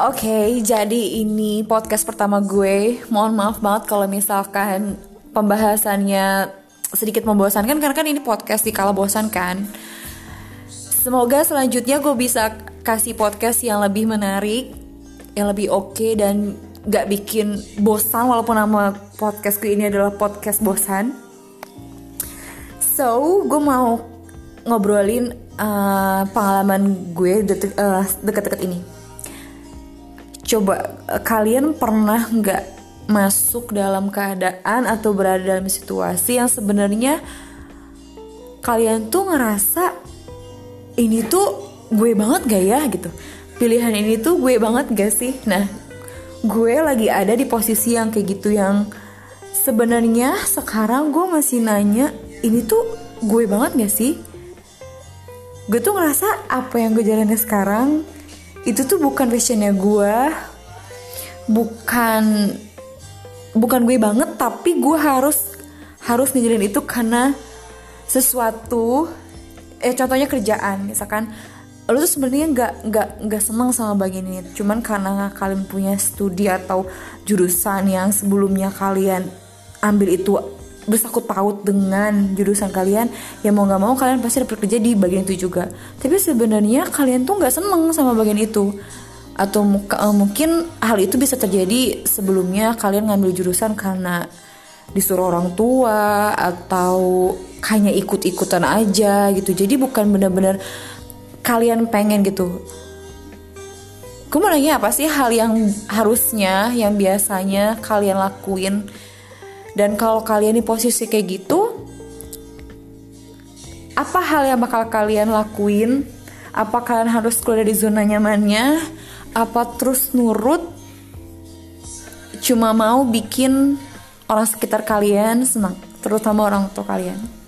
Oke, jadi ini podcast pertama gue. Mohon maaf banget kalau misalkan pembahasannya sedikit membosankan karena kan ini podcast di kala bosan kan. Semoga selanjutnya gue bisa kasih podcast yang lebih menarik, yang lebih oke okay, dan gak bikin bosan walaupun nama podcastku ini adalah podcast bosan. So, gue mau ngobrolin uh, pengalaman gue uh, deket-deket ini coba eh, kalian pernah nggak masuk dalam keadaan atau berada dalam situasi yang sebenarnya kalian tuh ngerasa ini tuh gue banget gak ya? gitu. Pilihan ini tuh gue banget gak sih? Nah gue lagi ada di posisi yang kayak gitu yang sebenarnya sekarang gue masih nanya ini tuh gue banget gak sih? Gue tuh ngerasa apa yang gue jalani sekarang itu tuh bukan passionnya gue bukan bukan gue banget tapi gue harus harus ngejalin itu karena sesuatu eh contohnya kerjaan misalkan. Lo tuh sebenarnya nggak nggak nggak senang sama bagian ini. Cuman karena kalian punya studi atau jurusan yang sebelumnya kalian ambil itu bersangkut paut dengan jurusan kalian ya mau nggak mau kalian pasti dapat kerja di bagian itu juga. Tapi sebenarnya kalian tuh nggak seneng sama bagian itu. Atau uh, mungkin hal itu bisa terjadi sebelumnya kalian ngambil jurusan karena disuruh orang tua atau hanya ikut-ikutan aja gitu. Jadi bukan benar-benar kalian pengen gitu. Gue mau nanya apa sih hal yang harusnya yang biasanya kalian lakuin dan kalau kalian di posisi kayak gitu, apa hal yang bakal kalian lakuin? Apa kalian harus keluar dari zona nyamannya? Apa terus nurut? Cuma mau bikin orang sekitar kalian senang, terutama orang tua kalian.